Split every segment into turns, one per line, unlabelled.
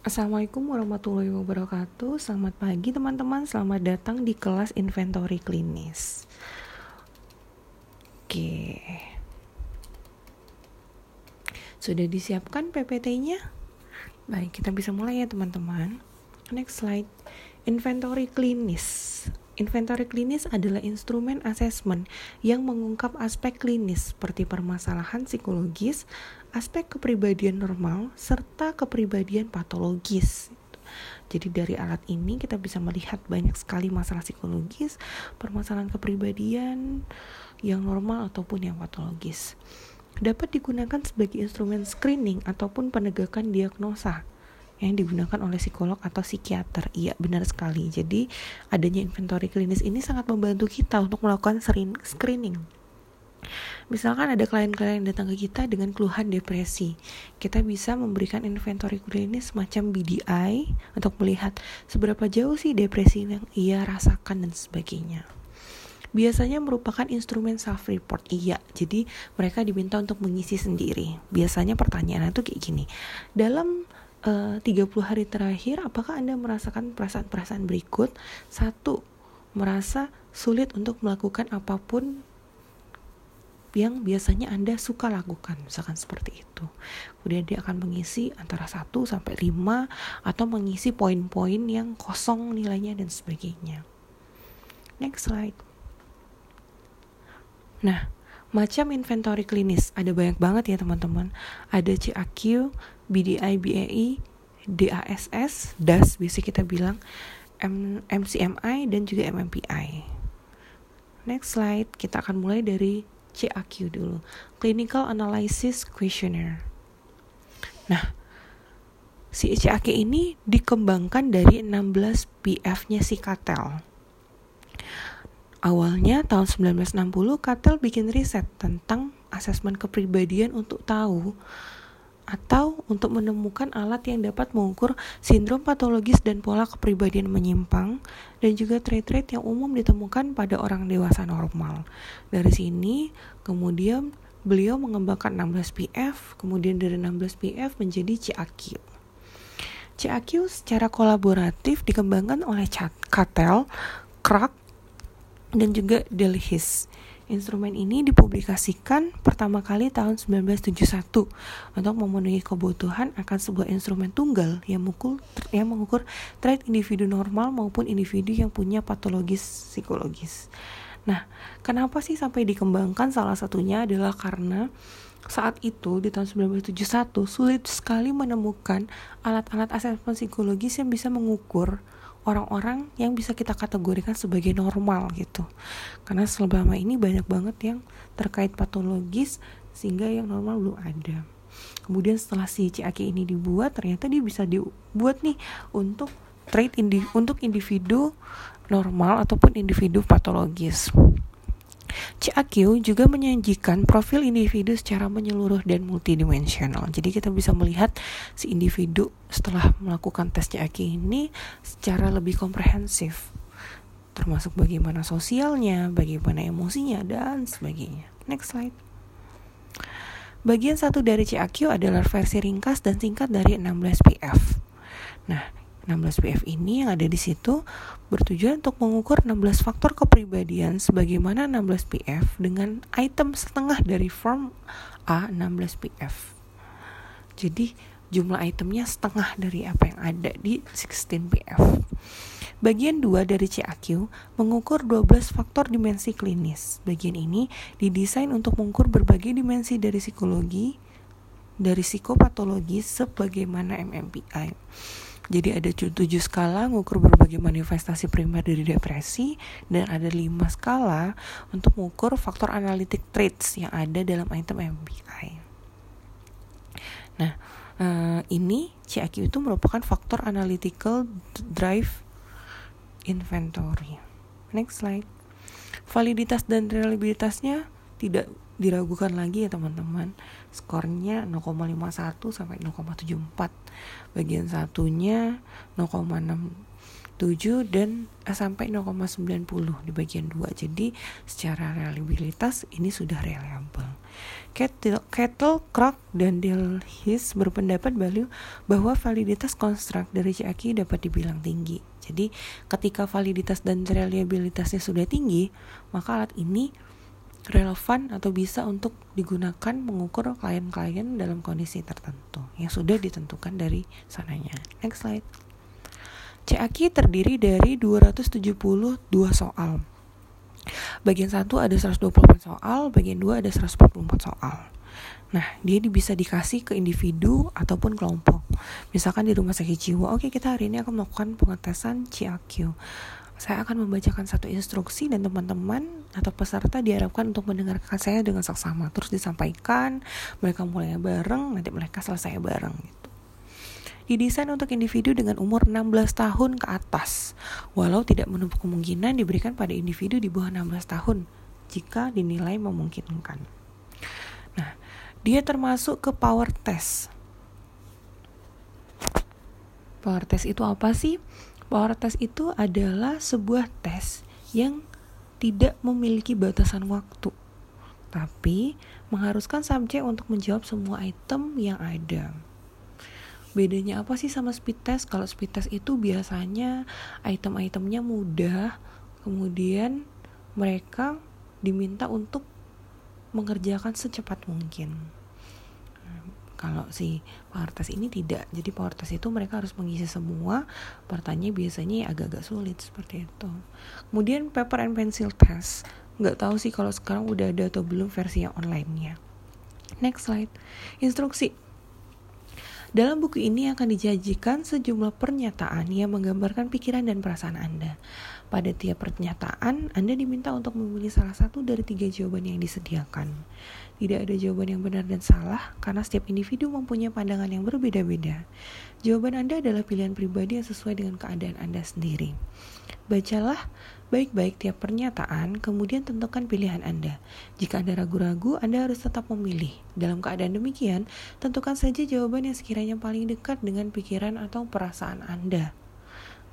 Assalamualaikum warahmatullahi wabarakatuh. Selamat pagi teman-teman. Selamat datang di kelas inventory klinis. Oke. Sudah disiapkan PPT-nya? Baik, kita bisa mulai ya teman-teman. Next slide. Inventory klinis. Inventory klinis adalah instrumen asesmen yang mengungkap aspek klinis seperti permasalahan psikologis, aspek kepribadian normal, serta kepribadian patologis. Jadi dari alat ini kita bisa melihat banyak sekali masalah psikologis, permasalahan kepribadian yang normal ataupun yang patologis. Dapat digunakan sebagai instrumen screening ataupun penegakan diagnosa yang digunakan oleh psikolog atau psikiater. Iya, benar sekali. Jadi, adanya inventory klinis ini sangat membantu kita untuk melakukan screening. Misalkan ada klien-klien yang datang ke kita dengan keluhan depresi, kita bisa memberikan inventory klinis semacam BDI untuk melihat seberapa jauh sih depresi yang ia rasakan dan sebagainya. Biasanya merupakan instrumen self report iya. Jadi mereka diminta untuk mengisi sendiri. Biasanya pertanyaannya tuh kayak gini. Dalam Eh, uh, 30 hari terakhir apakah Anda merasakan perasaan-perasaan berikut? Satu, merasa sulit untuk melakukan apa pun yang biasanya Anda suka lakukan, misalkan seperti itu. Kemudian dia akan mengisi antara 1 sampai 5 atau mengisi poin-poin yang kosong nilainya dan sebagainya. Next slide. Nah, macam inventory klinis ada banyak banget ya teman-teman. Ada CAQ, BDI, BAI, DASS, DAS bisa kita bilang, MCMI dan juga MMPI. Next slide, kita akan mulai dari CAQ dulu. Clinical Analysis Questionnaire. Nah, si CAQ ini dikembangkan dari 16 PF-nya si Cattell. Awalnya tahun 1960 Cattell bikin riset tentang asesmen kepribadian untuk tahu atau untuk menemukan alat yang dapat mengukur sindrom patologis dan pola kepribadian menyimpang dan juga trait-trait yang umum ditemukan pada orang dewasa normal. Dari sini, kemudian beliau mengembangkan 16 PF, kemudian dari 16 PF menjadi CAQ. CAQ secara kolaboratif dikembangkan oleh Cattell, Crack, dan juga Delhis. Instrumen ini dipublikasikan pertama kali tahun 1971 untuk memenuhi kebutuhan akan sebuah instrumen tunggal yang mengukur, yang mengukur trait individu normal maupun individu yang punya patologis psikologis. Nah, kenapa sih sampai dikembangkan? Salah satunya adalah karena saat itu di tahun 1971 sulit sekali menemukan alat-alat asesmen psikologis yang bisa mengukur orang-orang yang bisa kita kategorikan sebagai normal gitu. Karena selama ini banyak banget yang terkait patologis sehingga yang normal belum ada. Kemudian setelah si CAQ ini dibuat ternyata dia bisa dibuat nih untuk trade indi untuk individu normal ataupun individu patologis CAQ juga menyajikan profil individu secara menyeluruh dan multidimensional. Jadi kita bisa melihat si individu setelah melakukan tes CAQ ini secara lebih komprehensif. Termasuk bagaimana sosialnya, bagaimana emosinya, dan sebagainya. Next slide. Bagian satu dari CAQ adalah versi ringkas dan singkat dari 16 PF. Nah, 16 PF ini yang ada di situ bertujuan untuk mengukur 16 faktor kepribadian sebagaimana 16 PF dengan item setengah dari form A16 PF. Jadi jumlah itemnya setengah dari apa yang ada di 16 PF. Bagian 2 dari CAQ mengukur 12 faktor dimensi klinis. Bagian ini didesain untuk mengukur berbagai dimensi dari psikologi, dari psikopatologi sebagaimana MMPI. Jadi ada tujuh skala mengukur berbagai manifestasi primer dari depresi dan ada lima skala untuk mengukur faktor analitik traits yang ada dalam item MBI. Nah, uh, ini CAQ itu merupakan faktor analytical drive inventory. Next slide. Validitas dan reliabilitasnya tidak diragukan lagi ya teman-teman. Skornya 0,51 sampai 0,74 bagian satunya 0,67 dan eh, sampai 0,90 di bagian 2 jadi secara reliabilitas ini sudah reliable. Kettle, Kettle Crock, dan Delhis berpendapat bahwa validitas konstruk dari CAQ dapat dibilang tinggi. Jadi ketika validitas dan reliabilitasnya sudah tinggi, maka alat ini relevan atau bisa untuk digunakan mengukur klien-klien dalam kondisi tertentu yang sudah ditentukan dari sananya. Next slide. CAQ terdiri dari 272 soal. Bagian 1 ada 124 soal, bagian 2 ada 144 soal. Nah, dia bisa dikasih ke individu ataupun kelompok. Misalkan di rumah sakit jiwa, oke kita hari ini akan melakukan pengetesan CAQ. Saya akan membacakan satu instruksi dan teman-teman atau peserta diharapkan untuk mendengarkan saya dengan seksama. Terus disampaikan, mereka mulai bareng, nanti mereka selesai bareng gitu didesain untuk individu dengan umur 16 tahun ke atas, walau tidak menutup kemungkinan diberikan pada individu di bawah 16 tahun jika dinilai memungkinkan. Nah, dia termasuk ke power test. Power test itu apa sih? Power test itu adalah sebuah tes yang tidak memiliki batasan waktu, tapi mengharuskan subjek untuk menjawab semua item yang ada. Bedanya apa sih sama speed test? Kalau speed test itu biasanya item-itemnya mudah kemudian mereka diminta untuk mengerjakan secepat mungkin kalau si power test ini tidak. Jadi power test itu mereka harus mengisi semua pertanyaan biasanya agak-agak sulit seperti itu. Kemudian paper and pencil test. Nggak tahu sih kalau sekarang udah ada atau belum versi yang online-nya. Next slide. Instruksi. Dalam buku ini akan dijanjikan sejumlah pernyataan yang menggambarkan pikiran dan perasaan Anda. Pada tiap pernyataan, Anda diminta untuk memilih salah satu dari tiga jawaban yang disediakan. Tidak ada jawaban yang benar dan salah, karena setiap individu mempunyai pandangan yang berbeda-beda. Jawaban Anda adalah pilihan pribadi yang sesuai dengan keadaan Anda sendiri. Bacalah baik-baik tiap pernyataan, kemudian tentukan pilihan Anda. Jika Anda ragu-ragu, Anda harus tetap memilih. Dalam keadaan demikian, tentukan saja jawaban yang sekiranya paling dekat dengan pikiran atau perasaan Anda.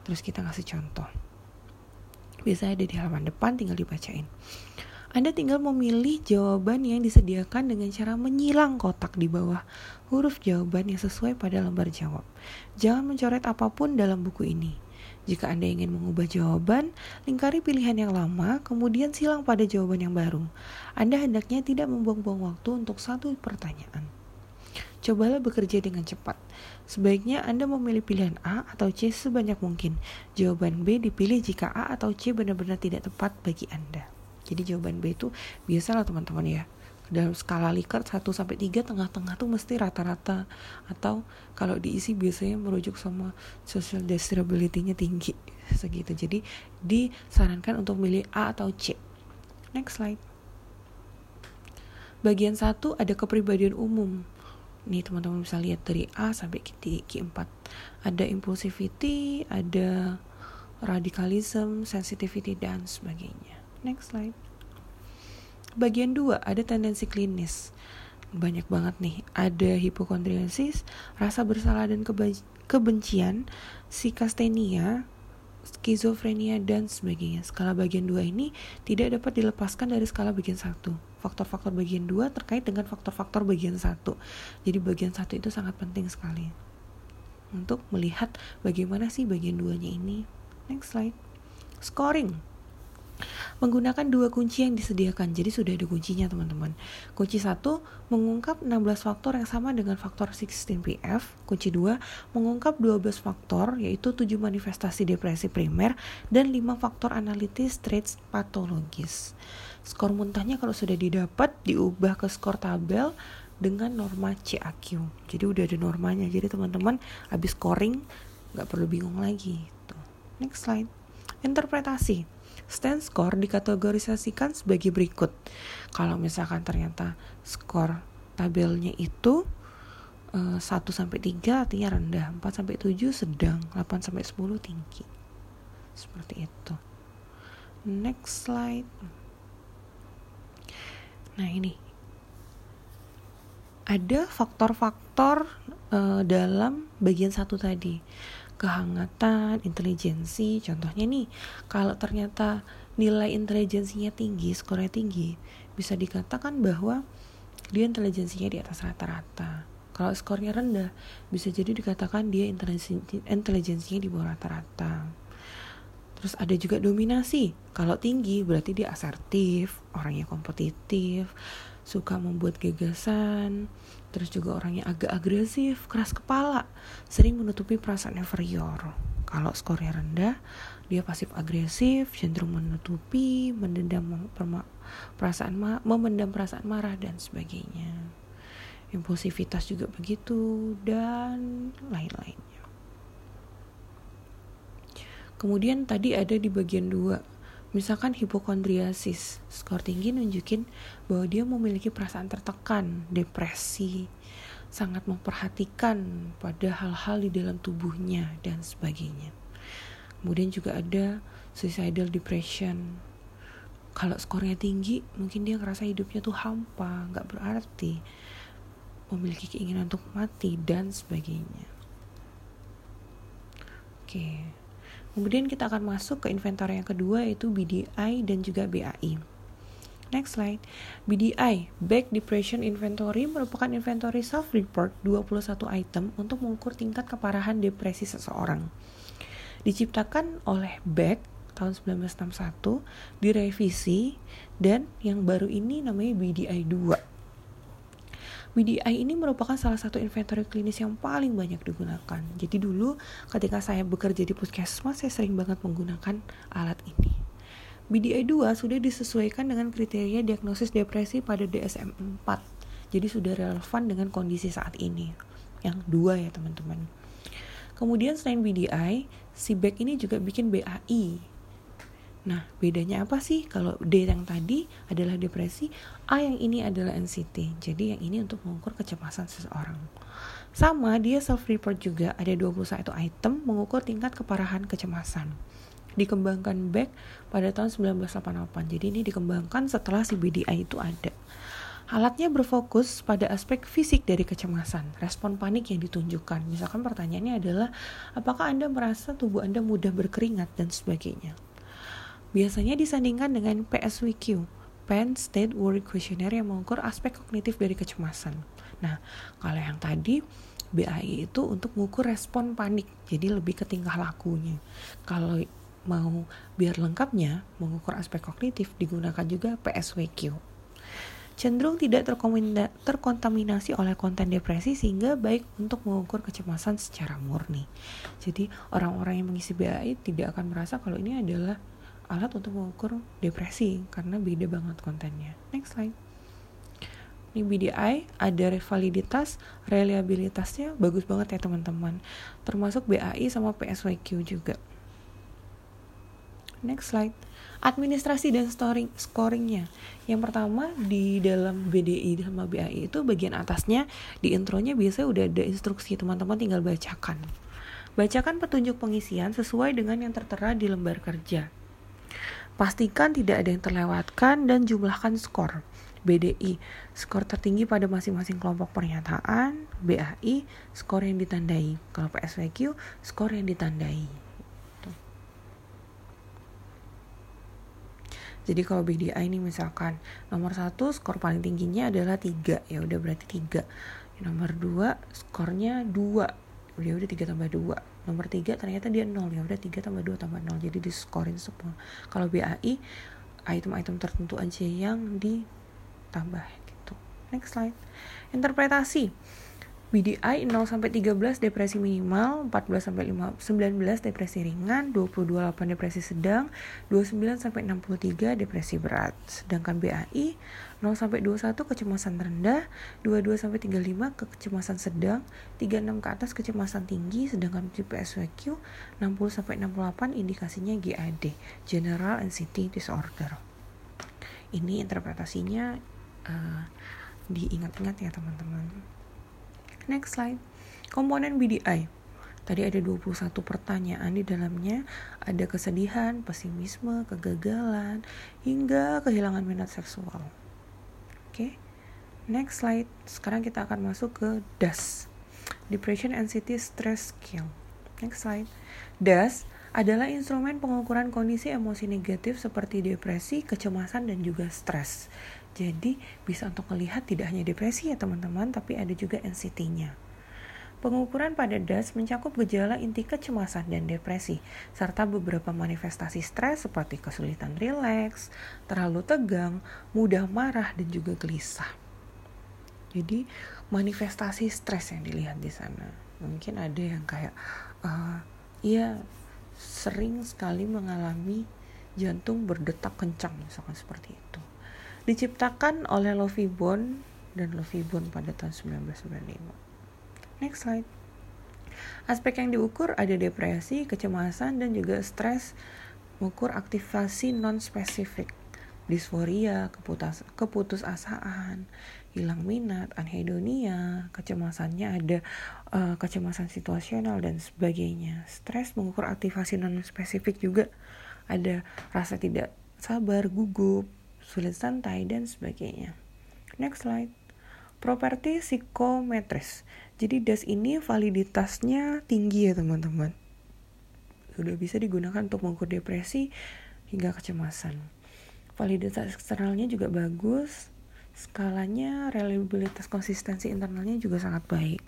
Terus kita kasih contoh. Biasanya ada di halaman depan, tinggal dibacain. Anda tinggal memilih jawaban yang disediakan dengan cara menyilang kotak di bawah huruf jawaban yang sesuai pada lembar jawab. Jangan mencoret apa pun dalam buku ini. Jika Anda ingin mengubah jawaban, lingkari pilihan yang lama, kemudian silang pada jawaban yang baru. Anda hendaknya tidak membuang-buang waktu untuk satu pertanyaan. Cobalah bekerja dengan cepat. Sebaiknya Anda memilih pilihan A atau C sebanyak mungkin. Jawaban B dipilih jika A atau C benar-benar tidak tepat bagi Anda. Jadi jawaban B itu biasalah teman-teman ya dalam skala Likert 1 sampai 3 tengah-tengah tuh mesti rata-rata atau kalau diisi biasanya merujuk sama social desirability-nya tinggi segitu. Jadi disarankan untuk milih A atau C. Next slide. Bagian 1 ada kepribadian umum. Nih teman-teman bisa lihat dari A sampai Q4. Ada impulsivity, ada radikalisme, sensitivity dan sebagainya. Next slide. Bagian 2 ada tendensi klinis. Banyak banget nih. Ada hipokondriasis rasa bersalah dan kebencian psikastenia skizofrenia dan sebagainya. Skala bagian 2 ini tidak dapat dilepaskan dari skala bagian 1 faktor-faktor bagian 2 terkait dengan faktor-faktor bagian 1 jadi bagian 1 itu sangat penting sekali untuk melihat bagaimana sih bagian 2 nya ini. Next slide. Scoring menggunakan dua kunci yang disediakan. Jadi sudah ada kuncinya teman-teman. Kunci satu mengungkap 16 faktor yang sama dengan faktor 16PF. Kunci dua mengungkap 12 faktor yaitu 7 manifestasi depresi primer dan 5 faktor analitis traits patologis. Skor muntahnya kalau sudah didapat diubah ke skor tabel dengan norma CAQ. Jadi udah ada normanya. Jadi teman-teman habis scoring nggak perlu bingung lagi. Next slide. Interpretasi Stand score dikategorisasikan sebagai berikut. Kalau misalkan ternyata skor tabelnya itu uh, eh, 1 sampai 3 artinya rendah, 4 sampai 7 sedang, 8 sampai 10 tinggi. Seperti itu. Next slide. Nah, ini ada faktor-faktor uh, dalam bagian satu tadi kehangatan, intelijensi. Contohnya nih, kalau ternyata nilai intelijensinya tinggi, skornya tinggi, bisa dikatakan bahwa dia intelijensinya di atas rata-rata. Kalau skornya rendah, bisa jadi dikatakan dia intelijensinya di bawah rata-rata. Terus ada juga dominasi. Kalau tinggi berarti dia asertif, orangnya kompetitif, suka membuat gagasan, terus juga orangnya agak agresif, keras kepala, sering menutupi perasaan inferior. Kalau skornya rendah, dia pasif agresif, cenderung menutupi, mendendam perasaan memendam perasaan marah dan sebagainya. Impulsivitas juga begitu dan lain-lainnya. Kemudian tadi ada di bagian dua, misalkan hipokondriasis, skor tinggi nunjukin bahwa dia memiliki perasaan tertekan, depresi, sangat memperhatikan pada hal-hal di dalam tubuhnya dan sebagainya. Kemudian juga ada suicidal depression. Kalau skornya tinggi, mungkin dia ngerasa hidupnya tuh hampa, nggak berarti, memiliki keinginan untuk mati dan sebagainya. Oke. Okay. Kemudian kita akan masuk ke inventor yang kedua yaitu BDI dan juga BAI. Next slide. BDI, Back Depression Inventory merupakan inventory self-report 21 item untuk mengukur tingkat keparahan depresi seseorang. Diciptakan oleh Beck tahun 1961, direvisi, dan yang baru ini namanya BDI 2 BDI ini merupakan salah satu inventory klinis yang paling banyak digunakan. Jadi dulu ketika saya bekerja di puskesmas, saya sering banget menggunakan alat ini. BDI 2 sudah disesuaikan dengan kriteria diagnosis depresi pada DSM 4. Jadi sudah relevan dengan kondisi saat ini. Yang dua ya teman-teman. Kemudian selain BDI, si ini juga bikin BAI Nah, bedanya apa sih? Kalau D yang tadi adalah depresi, A yang ini adalah NCT. Jadi yang ini untuk mengukur kecemasan seseorang. Sama, dia self-report juga ada 21 item mengukur tingkat keparahan kecemasan. Dikembangkan back pada tahun 1988. Jadi ini dikembangkan setelah si BDI itu ada. Alatnya berfokus pada aspek fisik dari kecemasan, respon panik yang ditunjukkan. Misalkan pertanyaannya adalah, apakah Anda merasa tubuh Anda mudah berkeringat dan sebagainya biasanya disandingkan dengan PSWQ, Penn State Worry Questionnaire yang mengukur aspek kognitif dari kecemasan. Nah, kalau yang tadi BAI itu untuk mengukur respon panik, jadi lebih ke tingkah lakunya. Kalau mau biar lengkapnya mengukur aspek kognitif digunakan juga PSWQ. Cenderung tidak terkontaminasi oleh konten depresi sehingga baik untuk mengukur kecemasan secara murni. Jadi orang-orang yang mengisi BAI tidak akan merasa kalau ini adalah alat untuk mengukur depresi karena beda banget kontennya. Next slide. Ini BDI ada validitas, reliabilitasnya bagus banget ya teman-teman. Termasuk BAI sama PSYQ juga. Next slide. Administrasi dan scoring scoringnya. Yang pertama di dalam BDI sama BAI itu bagian atasnya di intronya biasanya udah ada instruksi teman-teman tinggal bacakan. Bacakan petunjuk pengisian sesuai dengan yang tertera di lembar kerja. Pastikan tidak ada yang terlewatkan dan jumlahkan skor. BDI, skor tertinggi pada masing-masing kelompok pernyataan. BAI, skor yang ditandai. Kalau PSVQ, skor yang ditandai. Jadi kalau BDI ini misalkan nomor satu skor paling tingginya adalah 3 ya udah berarti 3 nomor 2 skornya 2 ya udah 3 tambah 2 nomor 3 ternyata dia 0 ya udah 3 tambah 2 tambah 0 jadi diskorin semua. Kalau BAI item-item tertentu aja yang ditambah gitu. Next slide. Interpretasi BDI 0 sampai 13 depresi minimal, 14 sampai 5, 19 depresi ringan, 22 8 depresi sedang, 29 sampai 63 depresi berat. Sedangkan BAI 0 sampai 21 kecemasan rendah, 22 sampai 35 kecemasan sedang, 36 ke atas kecemasan tinggi, sedangkan PSWQ 60 sampai 68 indikasinya GAD, General Anxiety Disorder. Ini interpretasinya uh, diingat-ingat ya teman-teman. Next slide. Komponen BDI. Tadi ada 21 pertanyaan di dalamnya. Ada kesedihan, pesimisme, kegagalan, hingga kehilangan minat seksual. Oke. Okay. Next slide. Sekarang kita akan masuk ke DAS. Depression Anxiety Stress Scale. Next slide. DAS adalah instrumen pengukuran kondisi emosi negatif seperti depresi, kecemasan, dan juga stres. Jadi bisa untuk melihat tidak hanya depresi ya teman-teman, tapi ada juga NCT-nya. Pengukuran pada DAS mencakup gejala inti kecemasan dan depresi, serta beberapa manifestasi stres seperti kesulitan rileks, terlalu tegang, mudah marah, dan juga gelisah. Jadi manifestasi stres yang dilihat di sana. Mungkin ada yang kayak, uh, iya sering sekali mengalami jantung berdetak kencang, misalkan seperti itu. Diciptakan oleh Lovie Bond dan Lovie Bond pada tahun 1995. Next slide. Aspek yang diukur ada depresi, kecemasan, dan juga stres. Mengukur aktivasi non-spesifik, disforia, keputus, keputusasaan, hilang minat, anhedonia, kecemasannya ada uh, kecemasan situasional dan sebagainya. Stres mengukur aktivasi non-spesifik juga ada rasa tidak sabar, gugup, sulit santai, dan sebagainya. Next slide. Properti psikometris. Jadi DAS ini validitasnya tinggi ya teman-teman. Sudah bisa digunakan untuk mengukur depresi hingga kecemasan. Validitas eksternalnya juga bagus. Skalanya, reliabilitas konsistensi internalnya juga sangat baik.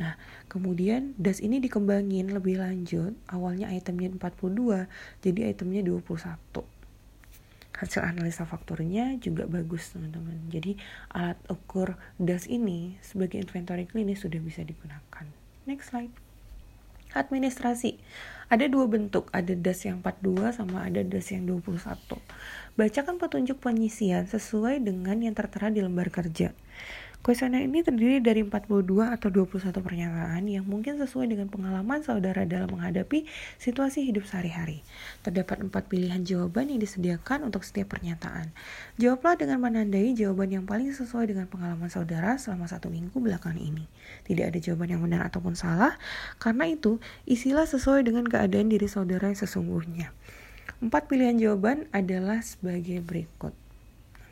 Nah, kemudian DAS ini dikembangin lebih lanjut. Awalnya itemnya 42, jadi itemnya 21 hasil analisa faktornya juga bagus teman-teman. Jadi alat ukur DAS ini sebagai inventory klinis sudah bisa digunakan. Next slide. Administrasi. Ada dua bentuk. Ada DAS yang 42 sama ada DAS yang 21 bacakan petunjuk pengisian sesuai dengan yang tertera di lembar kerja Kuesioner ini terdiri dari 42 atau 21 pernyataan yang mungkin sesuai dengan pengalaman saudara dalam menghadapi situasi hidup sehari-hari. Terdapat empat pilihan jawaban yang disediakan untuk setiap pernyataan. Jawablah dengan menandai jawaban yang paling sesuai dengan pengalaman saudara selama satu minggu belakangan ini. Tidak ada jawaban yang benar ataupun salah, karena itu isilah sesuai dengan keadaan diri saudara yang sesungguhnya. Empat pilihan jawaban adalah sebagai berikut.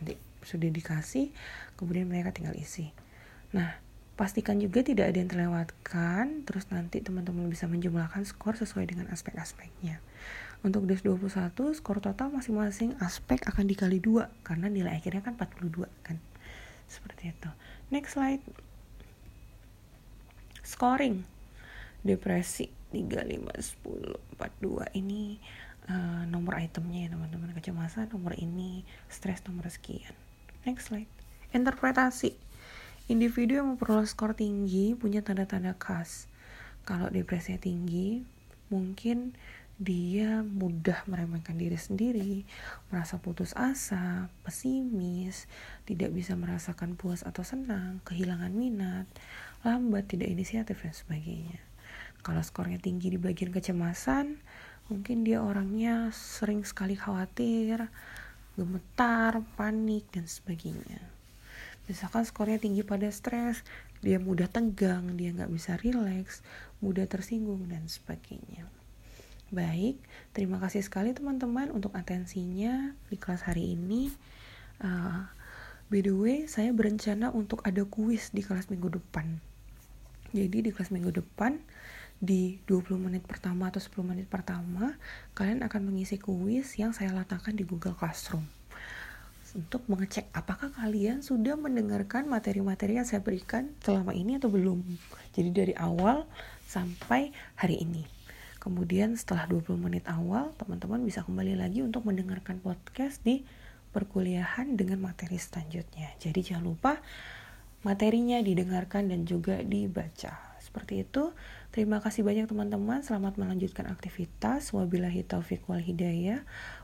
Nanti sudah dikasih kemudian mereka tinggal isi. Nah pastikan juga tidak ada yang terlewatkan terus nanti teman-teman bisa menjumlahkan skor sesuai dengan aspek-aspeknya. Untuk DES 21 skor total masing-masing aspek akan dikali dua karena nilai akhirnya kan 42 kan? Seperti itu. Next slide. Scoring. Depresi 3, 5, 10, 42 ini uh, nomor itemnya ya teman-teman. Kecemasan nomor ini stres nomor sekian. Next slide Interpretasi Individu yang memperoleh skor tinggi punya tanda-tanda khas. Kalau depresinya tinggi, mungkin dia mudah meremehkan diri sendiri, merasa putus asa, pesimis, tidak bisa merasakan puas atau senang, kehilangan minat, lambat, tidak inisiatif, dan sebagainya. Kalau skornya tinggi di bagian kecemasan, mungkin dia orangnya sering sekali khawatir, gemetar, panik, dan sebagainya misalkan skornya tinggi pada stres dia mudah tegang dia nggak bisa rileks mudah tersinggung dan sebagainya. Baik terima kasih sekali teman-teman untuk atensinya di kelas hari ini. Uh, by the way saya berencana untuk ada kuis di kelas minggu depan. Jadi di kelas minggu depan di 20 menit pertama atau 10 menit pertama kalian akan mengisi kuis yang saya letakkan di Google Classroom untuk mengecek apakah kalian sudah mendengarkan materi-materi yang saya berikan selama ini atau belum. Jadi dari awal sampai hari ini. Kemudian setelah 20 menit awal, teman-teman bisa kembali lagi untuk mendengarkan podcast di perkuliahan dengan materi selanjutnya. Jadi jangan lupa materinya didengarkan dan juga dibaca. Seperti itu. Terima kasih banyak teman-teman. Selamat melanjutkan aktivitas. Wabillahi taufiq wal hidayah.